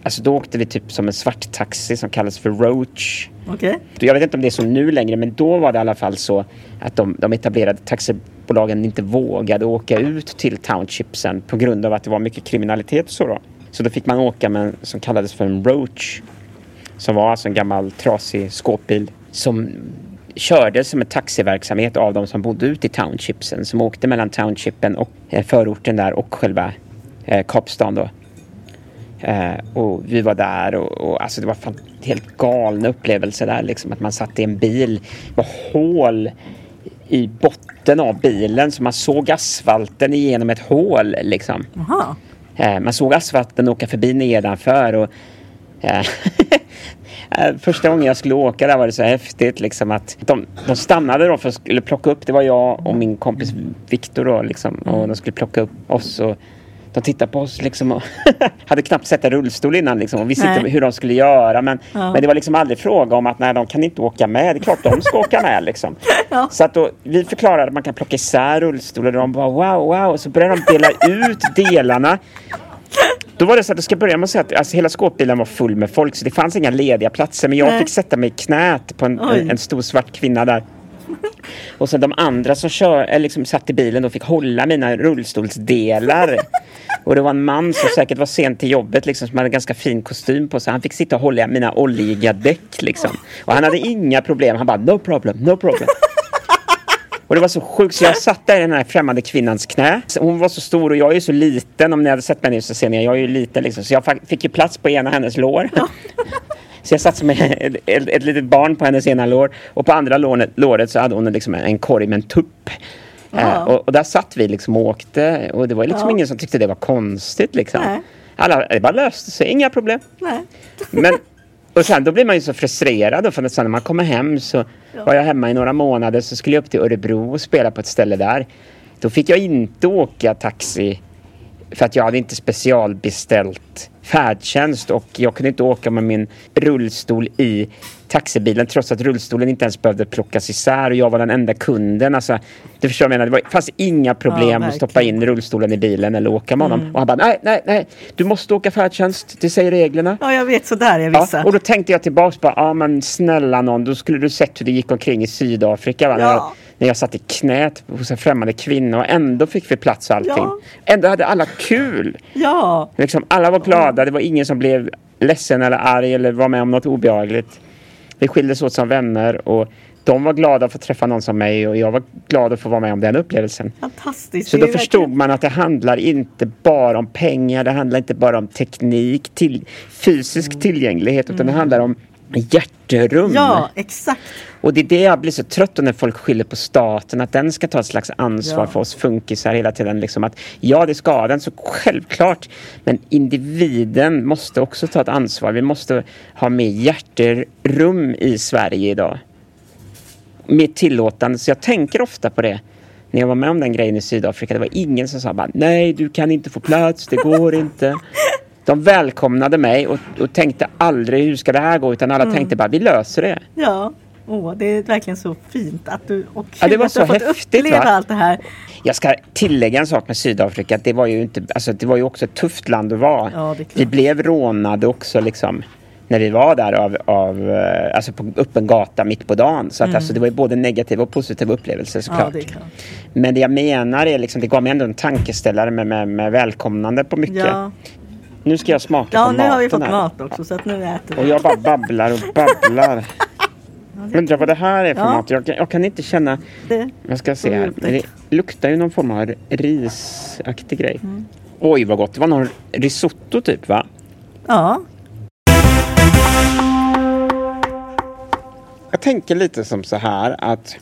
Alltså då åkte vi typ som en svart taxi som kallas för Roach. Okay. Jag vet inte om det är så nu längre men då var det i alla fall så att de, de etablerade taxibolagen inte vågade åka ut till townshipsen på grund av att det var mycket kriminalitet och så då. Så då fick man åka med en som kallades för en Roach. Som var alltså en gammal trasig skåpbil som kördes som en taxiverksamhet av de som bodde ute i townshipsen som åkte mellan townshipen och eh, förorten där och själva eh, Kapstaden då. Eh, och vi var där och, och alltså det var fan, helt galna upplevelser där liksom att man satt i en bil. Det var hål i botten av bilen så man såg asfalten igenom ett hål liksom. Eh, man såg asfalten åka förbi nedanför och eh, eh, Första gången jag skulle åka där var det så häftigt liksom att de, de stannade då för att skulle plocka upp, det var jag och min kompis Viktor då liksom och de skulle plocka upp oss och de tittade på oss liksom och hade knappt sett en rullstol innan liksom och visste inte hur de skulle göra. Men, ja. men det var liksom aldrig fråga om att nej, de kan inte åka med. Det är klart de ska åka med liksom. Ja. Så att då, vi förklarade att man kan plocka isär rullstolar och de bara wow, wow. Och så började de dela ut delarna. Då var det så att jag ska börja med att säga att alltså, hela skåpbilen var full med folk så det fanns inga lediga platser. Men jag nej. fick sätta mig i knät på en, en stor svart kvinna där. Och sen de andra som kör, eh, liksom, satt i bilen och fick hålla mina rullstolsdelar. Och det var en man som säkert var sen till jobbet liksom, som hade ganska fin kostym på sig. Han fick sitta och hålla mina oljiga däck liksom. Och han hade inga problem. Han bara no problem, no problem. Och det var så sjukt så jag satt där i den här främmande kvinnans knä. Hon var så stor och jag är ju så liten. Om ni hade sett mig nu så ser ni jag är ju liten liksom. Så jag fick ju plats på ena hennes lår. Så jag satt som ett, ett, ett litet barn på hennes ena lår och på andra låret, låret så hade hon liksom en korg med en tupp. Uh, och, och, där satt vi liksom och åkte och det var liksom ja. ingen som tyckte det var konstigt liksom. Nej. Alla, det bara löste sig, inga problem. Nej. Men, och sen då blir man ju så frustrerad för att sen när man kommer hem så ja. var jag hemma i några månader så skulle jag upp till Örebro och spela på ett ställe där. Då fick jag inte åka taxi för att jag hade inte specialbeställt färdtjänst och jag kunde inte åka med min rullstol i taxibilen trots att rullstolen inte ens behövde plockas isär och jag var den enda kunden. Alltså, du förstår vad jag menar? Det var, fanns inga problem ja, att stoppa in rullstolen i bilen eller åka med honom. Mm. Och han bara, nej, nej, nej, du måste åka färdtjänst, det säger reglerna. Ja, jag vet, sådär är vissa. Ja, och då tänkte jag tillbaks bara, ja men snälla någon, då skulle du sett hur det gick omkring i Sydafrika. Va? Ja när jag satt i knät hos en främmande kvinna och ändå fick vi plats och allting. Ja. Ändå hade alla kul. Ja. Liksom, alla var glada, det var ingen som blev ledsen eller arg eller var med om något obehagligt. Vi skildes åt som vänner och de var glada att få träffa någon som mig och jag var glad att få vara med om den upplevelsen. Fantastiskt. Så då förstod verkligen... man att det handlar inte bara om pengar, det handlar inte bara om teknik, till, fysisk mm. tillgänglighet, utan mm. det handlar om hjärterum. Ja, exakt. Och det är det jag blir så trött på när folk skyller på staten, att den ska ta ett slags ansvar ja. för oss funkisar hela tiden. Liksom att, ja, det ska den, så självklart. Men individen måste också ta ett ansvar. Vi måste ha mer hjärterum i Sverige idag. Mer tillåtande, så jag tänker ofta på det. När jag var med om den grejen i Sydafrika, det var ingen som sa bara nej, du kan inte få plats, det går inte. De välkomnade mig och, och tänkte aldrig hur ska det här gå utan alla mm. tänkte bara vi löser det. Ja, Åh, det är verkligen så fint att du och ja, det var så fått häftigt, uppleva va? allt det här. Jag ska tillägga en sak med Sydafrika. Det var ju, inte, alltså, det var ju också ett tufft land att vara. Ja, vi blev rånade också liksom när vi var där av, av eh, alltså på öppen gata mitt på dagen. Så att, mm. alltså, det var ju både negativa och positiva upplevelser såklart. Ja, det Men det jag menar är liksom, det gav mig ändå en tankeställare med, med, med välkomnande på mycket. Ja. Nu ska jag smaka ja, på maten Ja, nu har vi fått här. mat också så att nu äter vi. Och jag bara babblar och babblar. Undrar vad det här är för ja. mat. Jag, jag, kan inte känna... Jag ska se här. Det luktar ju någon form av risaktig grej. Mm. Oj vad gott. Det var någon risotto typ va? Ja. Jag tänker lite som så här att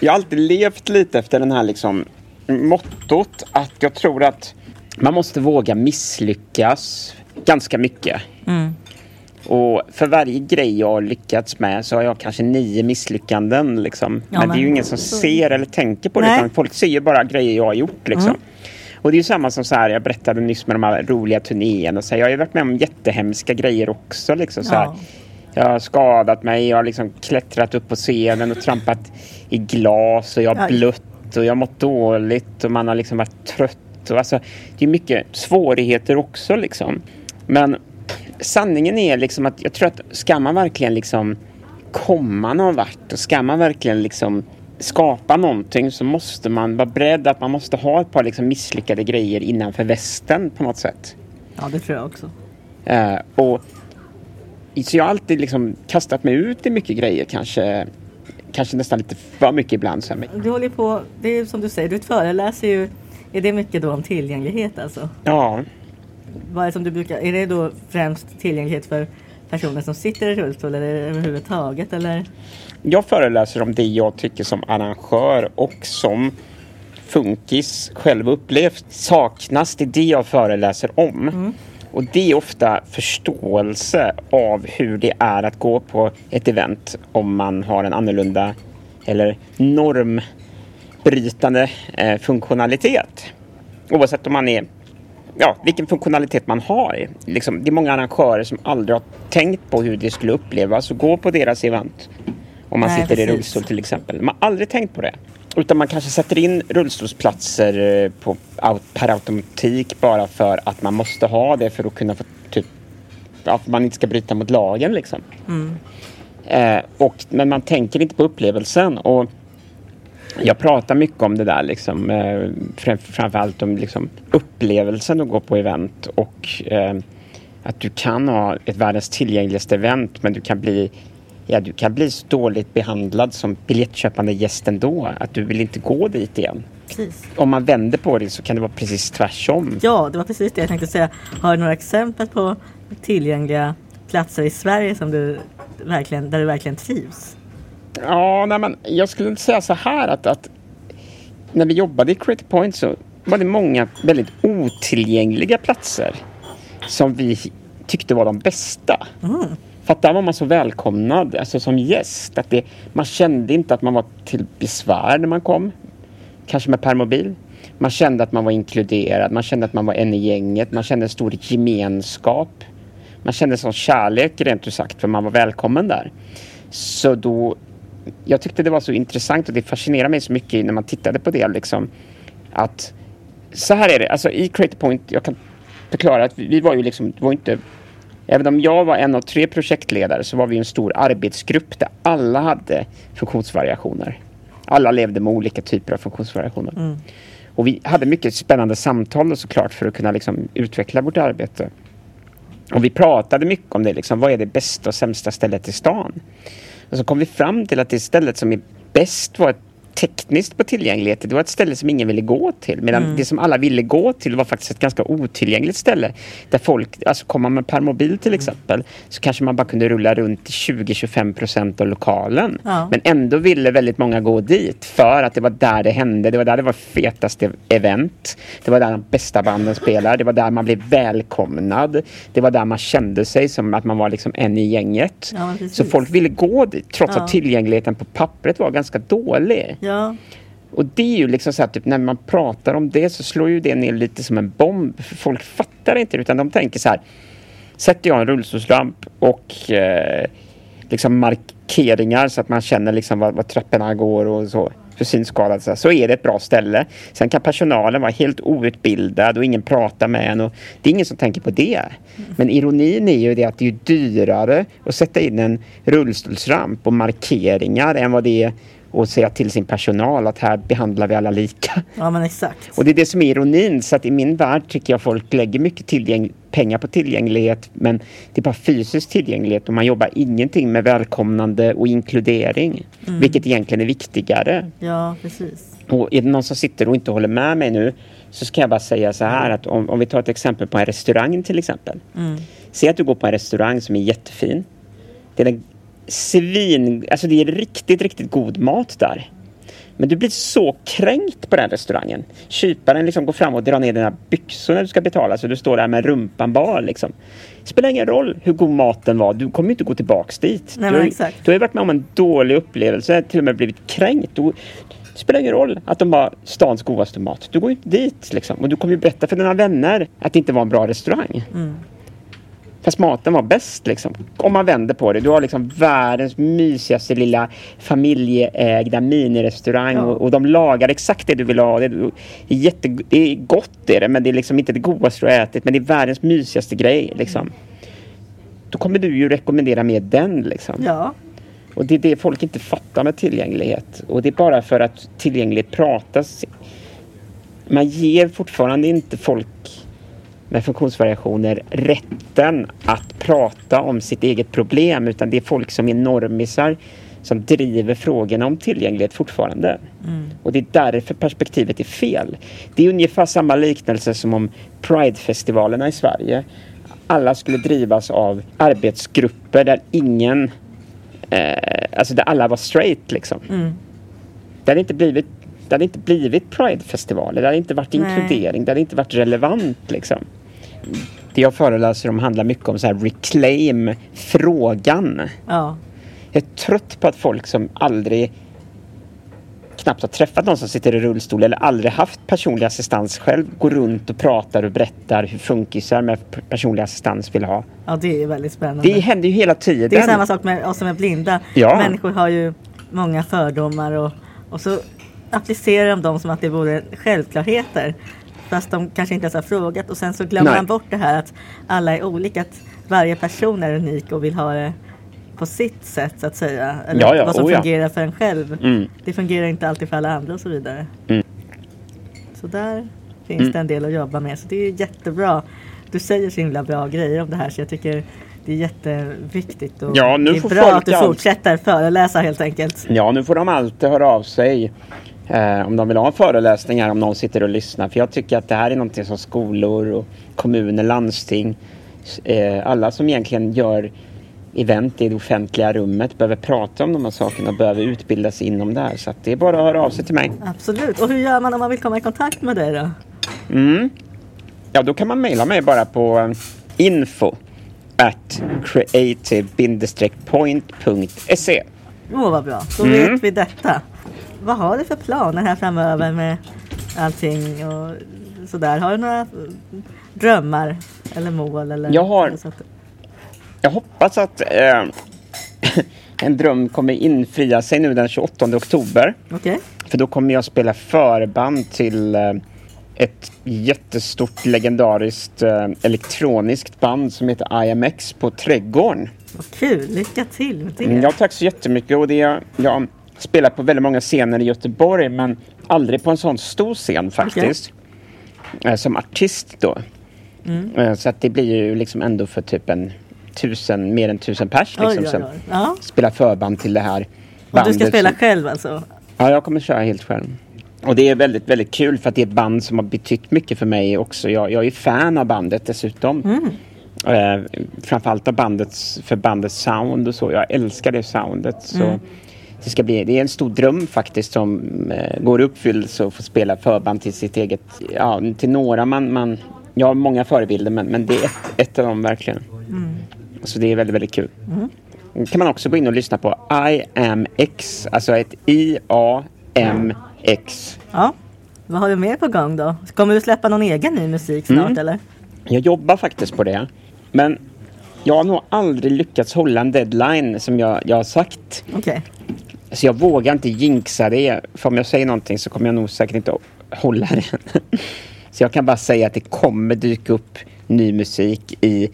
jag har alltid levt lite efter den här liksom mottot att jag tror att man måste våga misslyckas ganska mycket. Mm. Och för varje grej jag har lyckats med så har jag kanske nio misslyckanden. Liksom. Ja, men, men, det är ju ingen som så... ser eller tänker på det. Utan folk ser ju bara grejer jag har gjort. Liksom. Mm. Och det är ju samma som så här, jag berättade nyss med de här roliga turnéerna. Jag har ju varit med om jättehemska grejer också. Liksom, så här. Ja. Jag har skadat mig, jag har liksom klättrat upp på scenen och trampat i glas och jag har blött och jag har mått dåligt och man har liksom varit trött. Och alltså, det är mycket svårigheter också liksom. Men sanningen är liksom att jag tror att ska man verkligen liksom komma någon vart och ska man verkligen liksom skapa någonting så måste man vara beredd att man måste ha ett par liksom misslyckade grejer innanför västen på något sätt. Ja, det tror jag också. Eh, och, så jag har alltid liksom kastat mig ut i mycket grejer kanske, kanske nästan lite för mycket ibland. Så Du håller på, det är som du säger, du föreläser ju. Är det mycket då om tillgänglighet alltså? ja, Vad är det som du brukar, är det då främst tillgänglighet för personer som sitter i rullstol eller överhuvudtaget eller? jag föreläser om det jag tycker som arrangör och som funkis själv upplevt saknas. Det det jag föreläser om. Och det är ofta förståelse av hur det är att gå på ett event om man har en annorlunda eller normbrytande eh, funktionalitet. Oavsett om man är ja, vilken funktionalitet man har. Liksom, det är många arrangörer som aldrig har tänkt på hur det skulle upplevas att gå på deras event. Om man Nej, sitter i precis. rullstol till exempel. Man har aldrig tänkt på det. Utan man kanske sätter in rullstolsplatser eh, på, per automatik bara för att man måste ha det för att kunna få typ, att man inte ska bryta mot lagen liksom. Eh, och, men man tänker inte på upplevelsen. Och jag pratar mycket om det där, liksom, eh, fram, framförallt om liksom, upplevelsen att gå på event och eh, att du kan ha ett världens tillgängligaste event men du kan bli Ja, du kan bli så dåligt behandlad som biljettköpande gäst ändå att du vill inte gå dit igen. Precis. Om man vänder på det så kan det vara precis tvärtom. Ja, det var precis det jag tänkte säga. Har du några exempel på tillgängliga platser i Sverige som du verkligen, där du verkligen trivs? Ja, nej, men jag skulle inte säga så här att, att när vi jobbade i Creative Point så var det många väldigt otillgängliga platser som vi tyckte var de bästa. För att där var man så välkomnad, alltså som gäst. Att det, man kände inte att man var till besvär när man kom. Kanske med permobil. Man kände att man var inkluderad, man kände att man var en i gänget, man kände en stor gemenskap. Man kände sån kärlek rent ut sagt, för man var välkommen där. Så då, jag tyckte det var så intressant och det fascinerade mig så mycket när man tittade på det liksom. Att så här är det, alltså i Creative Point, jag kan förklara att vi, var ju liksom, var inte Även om jag var en av tre projektledare så var vi en stor arbetsgrupp där alla hade funktionsvariationer. Alla levde med olika typer av funktionsvariationer. Och vi hade mycket spännande samtal såklart för att kunna liksom utveckla vårt arbete. Och vi pratade mycket om det, liksom, vad är det bästa och sämsta stället i stan? Och så kom vi fram till att det stället som är bäst var ett tekniskt på tillgänglighet. Det var ett ställe som ingen ville gå till. Medan det som alla ville gå till var faktiskt ett ganska otillgängligt ställe. Där folk, alltså kommer man med permobil till exempel, så kanske man bara kunde rulla runt i 20-25 procent av lokalen. Ja. Men ändå ville väldigt många gå dit för att det var där det hände. Det var där det var fetaste event. Det var där de bästa banden spelade. Det var där man blev välkomnad. Det var där man kände sig som att man var liksom en i gänget. Ja, så folk ville gå dit trots Ja. att tillgängligheten på pappret var ganska dålig. Ja, Och det är ju liksom så här, typ, när man pratar om det så slår ju det ner lite som en bomb. För folk fattar inte det, utan de tänker så här. Sätter jag en rullstolsramp och eh, liksom markeringar så att man känner liksom var, var trapporna går och så för synskadade så, så är det ett bra ställe. Sen kan personalen vara helt outbildad och ingen pratar med en och det är ingen som tänker på det. Men ironin är ju det att det är dyrare att sätta in en rullstolsramp och markeringar än vad det är och säga till sin personal att här behandlar vi alla lika. ja men exakt. Och det är det som är ironin. Så att i min värld tycker jag folk lägger mycket tillgäng- pengar på tillgänglighet men det är bara fysisk tillgänglighet och man jobbar ingenting med välkomnande och inkludering. Vilket egentligen är viktigare. Ja, precis. Och är det någon som sitter och inte håller med mig nu så ska jag bara säga så här att om, om vi tar ett exempel på en restaurang till exempel. Säg att du går på en restaurang som är jättefin. Det är en svin, alltså det är riktigt, riktigt god mat där. Men du blir så kränkt på den restaurangen. Kyparen liksom går fram och drar ner dina byxor när du ska betala så du står där med rumpan bar liksom. Det spelar ingen roll hur god maten var, du kommer inte gå tillbaks dit. Nej, du, har exakt. du har ju varit med om en dålig upplevelse, till och med blivit kränkt. Du, Det spelar ingen roll att de har stans godaste mat. Du går ju inte dit liksom. Och du kommer ju berätta för dina vänner att det inte var en bra restaurang. Mm. Fast maten var bäst liksom. Om man vänder på det. Du har liksom världens mysigaste lilla familjeägda minirestaurang Ja. och, och de lagar exakt det du vill ha. Det är, jätte, det är gott är det men det är liksom inte det godaste du har ätit men det är världens mysigaste grej liksom. Då kommer du ju rekommendera mer den liksom. Ja, Och det är det folk inte fattar med tillgänglighet. Och det är bara för att tillgänglighet pratas. Man ger fortfarande inte folk med funktionsvariationer rätten att prata om sitt eget problem utan det är folk som är normisar som driver frågorna om tillgänglighet fortfarande. Och det är därför perspektivet är fel. Det är ungefär samma liknelse som om Pridefestivalerna i Sverige alla skulle drivas av arbetsgrupper där ingen eh, alltså där alla var straight liksom. Mm. Det hade inte blivit det hade inte blivit Pridefestivaler, det hade inte varit Nej. inkludering, det hade inte varit relevant liksom. Det jag föreläser om handlar mycket om så här reclaim frågan. ja, Jag är trött på att folk som aldrig knappt har träffat någon som sitter i rullstol eller aldrig haft personlig assistans själv går runt och pratar och berättar hur funkisar med personlig assistans vill ha. ja, det är väldigt spännande. Det händer ju hela tiden. Det är samma sak med oss som är blinda. Ja. Människor har ju många fördomar och, och så applicerar de dem som att det vore självklarheter. Fast de kanske inte ens har frågat och sen så glömmer Nej. man bort det här att alla är olika. Att varje person är unik och vill ha det på sitt sätt så att säga. Eller Ja, ja, vad som oh ja. fungerar för en själv. Mm. Det fungerar inte alltid för alla andra och så vidare. Mm. Så där finns Mm. det en del att jobba med. Så det är jättebra. Du säger så himla bra grejer om det här så jag tycker det är jätteviktigt. Och Ja, nu det är får bra folk att du allt. fortsätter föreläsa helt enkelt. Ja, nu får de alltid höra av sig eh, om de vill ha föreläsningar om någon sitter och lyssnar. För jag tycker att det här är någonting som skolor och kommuner, landsting, eh, alla som egentligen gör event i det offentliga rummet behöver prata om de här sakerna och behöver utbilda sig inom det här. Så att det är bara att höra av sig till mig. Absolut. Och hur gör man om man vill komma i kontakt med dig då? Mm. Ja, då kan man mejla mig bara på eh, info at creative-point.se. Åh vad bra, då Mm. vet vi detta. Vad har du för planer här framöver med allting och sådär? Har du några mm, drömmar eller mål? Eller Jag har- Jag hoppas att eh, en dröm kommer infria sig nu den 28 oktober. Okej, För då kommer jag spela förband till eh, ett jättestort legendariskt eh, elektroniskt band som heter IMX på Trädgården. vad kul. Lycka till med det. Mm, Ja, tack så jättemycket. Och det, jag spelat på väldigt många scener i Göteborg men aldrig på en sån stor scen faktiskt. Eh, Som artist då. Mm. Eh, Så att det blir ju liksom ändå för typ en tusen, mer än tusen pers Oj, liksom, oj, som oj. Ja. spelar förband till det här Och bandet. du ska spela som- själv alltså? Ja, jag kommer köra helt själv. Och det är väldigt, väldigt kul för att det är ett band som har betytt mycket för mig också. Jag, jag är fan av bandet dessutom. Mm. Eh, framförallt av bandets, för bandets sound och så. Jag älskar det soundet. Så Mm. Det, ska bli, det är en stor dröm faktiskt som eh, går i uppfyllelse att få spela förband till sitt eget, ja, till några man, man jag har många förebilder men, men det är ett, ett av dem verkligen. Mm. Så det är väldigt, väldigt kul. Då kan man också gå in och lyssna på IMX, alltså ett I-A-M-X. Ja. Vad har du mer på gång då? Kommer du släppa någon egen ny musik snart Mm. eller? Jag jobbar faktiskt på det. Men jag har nog aldrig lyckats hålla en deadline som jag, jag har sagt. Okej. Så jag vågar inte jinxa det. För om jag säger någonting så kommer jag nog säkert inte att hålla det. Så jag kan bara säga att det kommer dyka upp ny musik i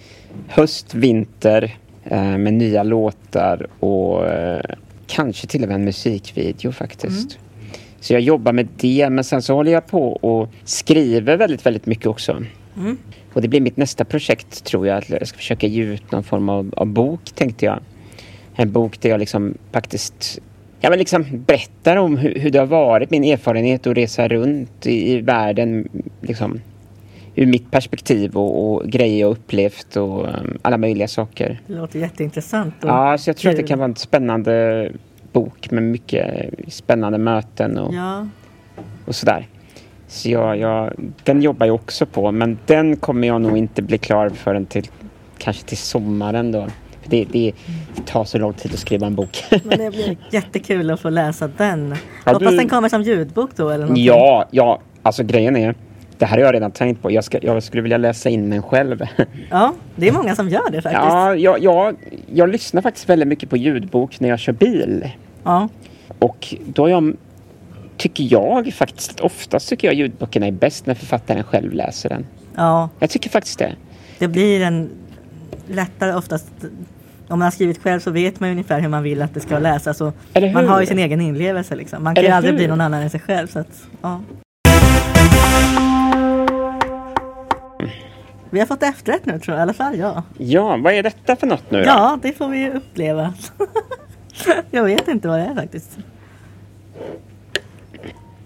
höst, vinter eh, med nya låtar och eh, kanske till och med en musikvideo faktiskt. Så jag jobbar med det men sen så håller jag på och skriver väldigt, väldigt mycket också. Mm. Och det blir mitt nästa projekt tror jag. Att jag ska försöka ge ut någon form av, av bok tänkte jag. En bok där jag liksom faktiskt ja, men liksom berättar om hur, hur det har varit, min erfarenhet att resa runt i, i världen. Liksom, ur mitt perspektiv och, och grejer jag upplevt och um, alla möjliga saker. Det låter jätteintressant. och Ja, så jag tror att det kan vara en spännande bok med mycket spännande möten och, Ja, och sådär. Så jag, jag, den jobbar jag också på men den kommer jag nog inte bli klar förrän till kanske till sommaren då. Det, det, det tar så lång tid att skriva en bok. Men det blir jättekul att få läsa den. Ja, Hoppas du- den kommer som ljudbok då eller någonting. ja, ja, alltså grejen är, det här har jag redan tänkt på. Jag, ska, jag skulle vilja läsa in den själv. Ja, det är många som gör det faktiskt. Ja, jag, jag, jag lyssnar faktiskt väldigt mycket på ljudbok när jag kör bil. Ja. Och då har jag, tycker jag faktiskt, oftast tycker jag ljudböckerna är bäst när författaren själv läser den. ja, Jag tycker faktiskt det. det blir en lättare oftast. Om man har skrivit själv så vet man ungefär hur man vill att det ska läsas. Och man har ju sin egen inlevelse liksom. Man kan ju aldrig hur? bli någon annan än sig själv. Så att, ja. Vi har fått efterrätt nu tror jag, i alla fall jag. Ja, vad är detta för något nu då? Ja, det får vi ju uppleva. jag vet inte vad det är faktiskt.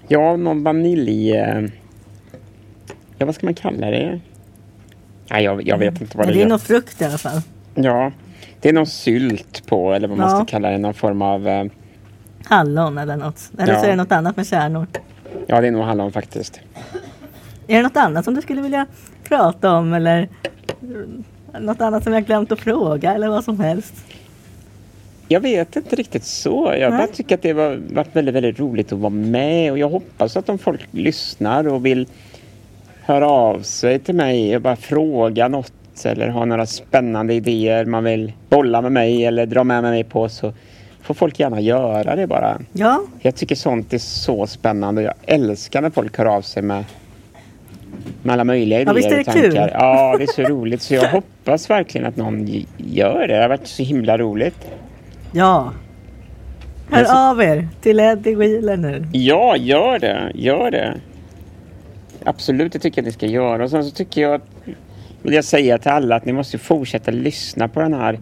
Ja, någon vanilj... eh, Ja, vad ska man kalla det? Nej, jag, jag vet inte vad det det är är. nog frukt i alla fall. Ja, det är någon sylt på, eller vad man Ja. ska kalla det, någon form av... eh, Hallon eller något. Eller Ja. så är det något annat med kärnor. Ja, det är nog hallon faktiskt. Är det något annat som du skulle vilja prata om eller mm, något annat som jag glömt att fråga eller vad som helst? Jag vet inte riktigt så. Jag bara tycker att det har varit väldigt, väldigt roligt att vara med och jag hoppas att om folk lyssnar och vill höra av sig till mig och bara fråga något eller ha några spännande idéer man vill bolla med mig eller dra med mig på så får folk gärna göra det bara. Ja, Jag tycker sånt är så spännande. Jag älskar när folk hör av sig med, med alla möjliga idéer Ja, visst är det och tankar. kul? Ja, det är så roligt. Så jag hoppas verkligen att någon gör det. Det har varit så himla roligt. ja. Hör så- av er till Eddie Wheeler nu. Ja, gör det. Gör det. Absolut, det tycker jag att ni ska göra. Och sen så tycker jag att, vill jag säga till alla att ni måste fortsätta lyssna på den här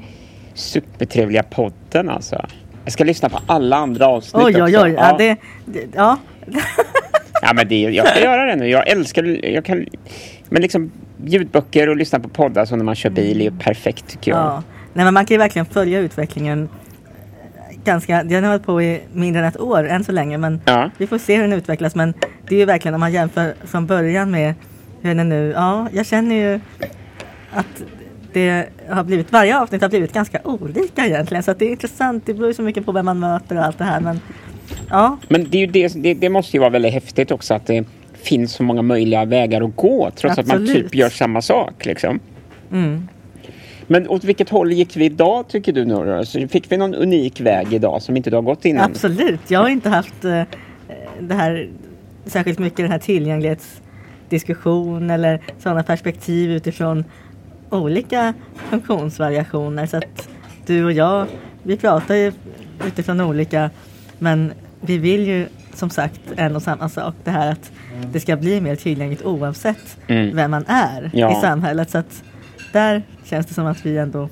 supertrevliga podden alltså. Jag ska lyssna på alla andra avsnitt Oj, oj, också. oj. Ja, det, det, ja. Ja, men det, jag ska göra det nu. Jag älskar jag kan, Men liksom ljudböcker och lyssna på poddar så när man kör bil är ju perfekt tycker jag. ja. Nej, men man kan ju verkligen följa utvecklingen ganska, den har hållit på i mindre än ett år än så länge men Ja. vi får se hur den utvecklas men det är ju verkligen om man jämför från början med hur den är nu, ja jag känner ju att det har blivit, varje avsnitt har blivit ganska olika egentligen så det är intressant, det beror ju så mycket på vem man möter och allt det här men ja, Men det, det, det, det måste ju vara väldigt häftigt också att det finns så många möjliga vägar att gå trots att man Absolut. typ gör samma sak. Liksom. mm. Men åt vilket håll gick vi idag tycker du då? Så fick vi någon unik väg idag som inte du har gått innan? Absolut, jag har inte haft eh, det här särskilt mycket den här tillgänglighetsdiskussion eller sådana perspektiv utifrån olika funktionsvariationer. Så att du och jag, vi pratar ju utifrån olika men vi vill ju som sagt en och samma sak. Det här att det ska bli mer tillgängligt oavsett Mm. vem man är Ja. i samhället. Så att där känns det som att vi ändå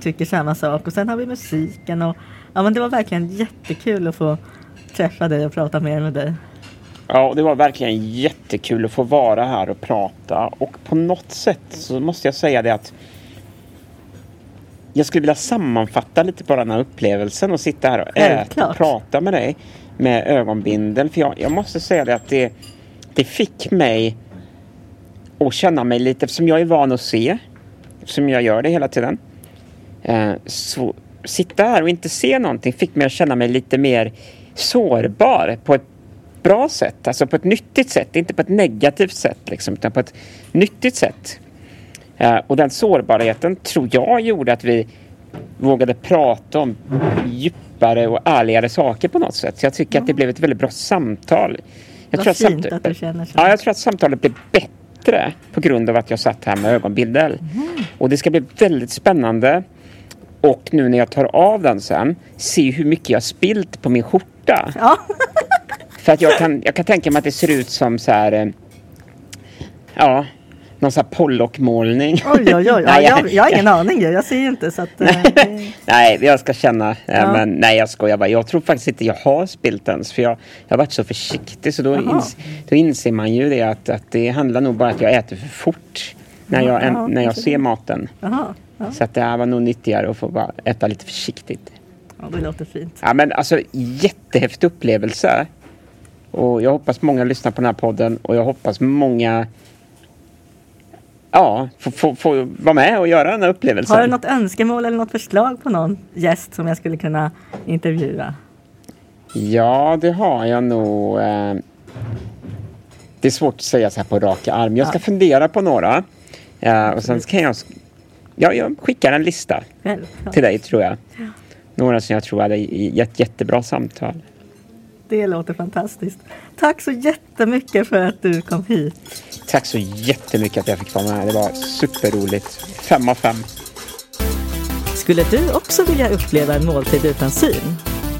tycker samma sak. Och sen har vi musiken och ja men det var verkligen jättekul att få träffa dig och prata mer med dig. Ja, och det var verkligen jättekul att få vara här och prata. Och på något sätt så måste jag säga det att jag skulle vilja sammanfatta lite bara den här upplevelsen och sitta här och äta och prata med dig med ögonbindel. För jag, jag måste säga det att det, det fick mig att känna mig lite, eftersom jag är van att se, som jag gör det hela tiden. Eh, så sitta här och inte se någonting fick mig att känna mig lite mer sårbar på ett bra sätt, alltså på ett nyttigt sätt, inte på ett negativt sätt liksom, utan på ett nyttigt sätt. Eh, och den sårbarheten tror jag gjorde att vi vågade prata om djupare och ärligare saker på något sätt. Så jag tycker att det blev ett väldigt bra samtal. Jag Vad tror att fint samt- att du känner så. Ja, jag tror att samtalet blev bättre på grund av att jag satt här med ögonbindel. Mm. Och det ska bli väldigt spännande. Och nu när jag tar av den sen, se hur mycket jag spilt på min skjorta. Ja, För att jag kan, jag kan tänka mig att det ser ut som så här... eh, Ja, någon sån här Pollock-målning. oj oj oj. Nej, jag, jag har ingen aning. Jag ser ju inte så att... eh, Nej, jag ska känna. eh, Ja. Men nej, jag skojar bara. Jag tror faktiskt inte jag har spilt ens. För jag, jag har varit så försiktig. Så då, ins, då inser man ju det att, att det handlar nog bara att jag äter för fort. När jag, en, Ja, när jag ser maten. Jaha, ja. Så att det här var nog nyttigare att få bara äta lite försiktigt. ja, det låter fint. Ja men alltså jättehäftig upplevelse. Och jag hoppas många lyssnar på den här podden och jag hoppas många ja, få, få, få vara med och göra den här upplevelsen. Har du något önskemål eller något förslag på någon gäst som jag skulle kunna intervjua? Ja, det har jag nog. Eh, det är svårt att säga så här på rak arm. Jag ska Ja. fundera på några. Eh, och sen kan jag, ja, jag skickar en lista Självklart. till dig tror jag. Några som jag tror hade gett jättebra samtal. Det låter fantastiskt. Tack så jättemycket för att du kom hit. Tack så jättemycket att jag fick vara med. Det var superroligt. Fem av fem. Skulle du också vilja uppleva en måltid utan syn?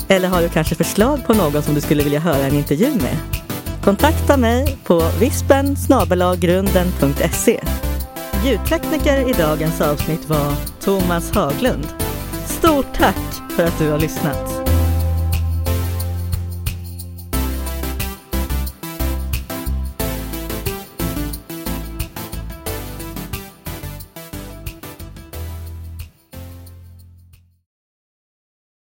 Eller har du kanske förslag på någon som du skulle vilja höra en intervju med? Kontakta mig på vispen. Ljudtekniker i dagens avsnitt var Thomas Haglund. Stort tack för att du har lyssnat.